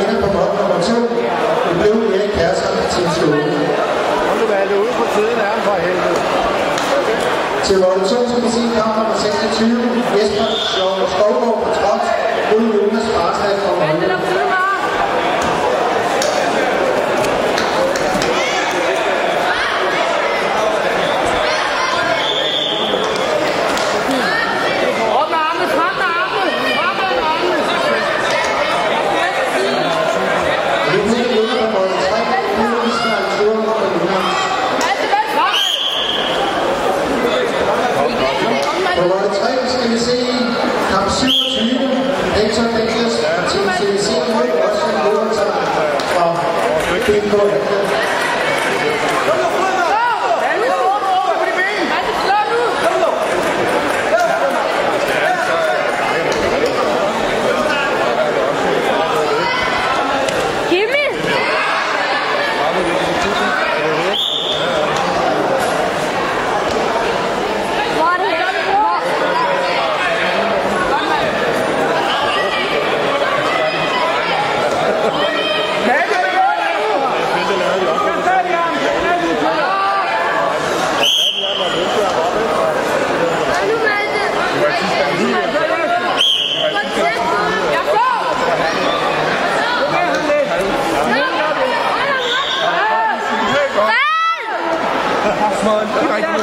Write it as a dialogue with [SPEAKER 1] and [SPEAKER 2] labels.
[SPEAKER 1] ender på måtten nummer 2. Vi blev Erik Kærsen til Skåne. Må du være ude på tiden er for helvede. Til Rolle 2 skal vi sige kamp nummer 26. Jesper Skovgaard på trods. Team Collective. mời các bạn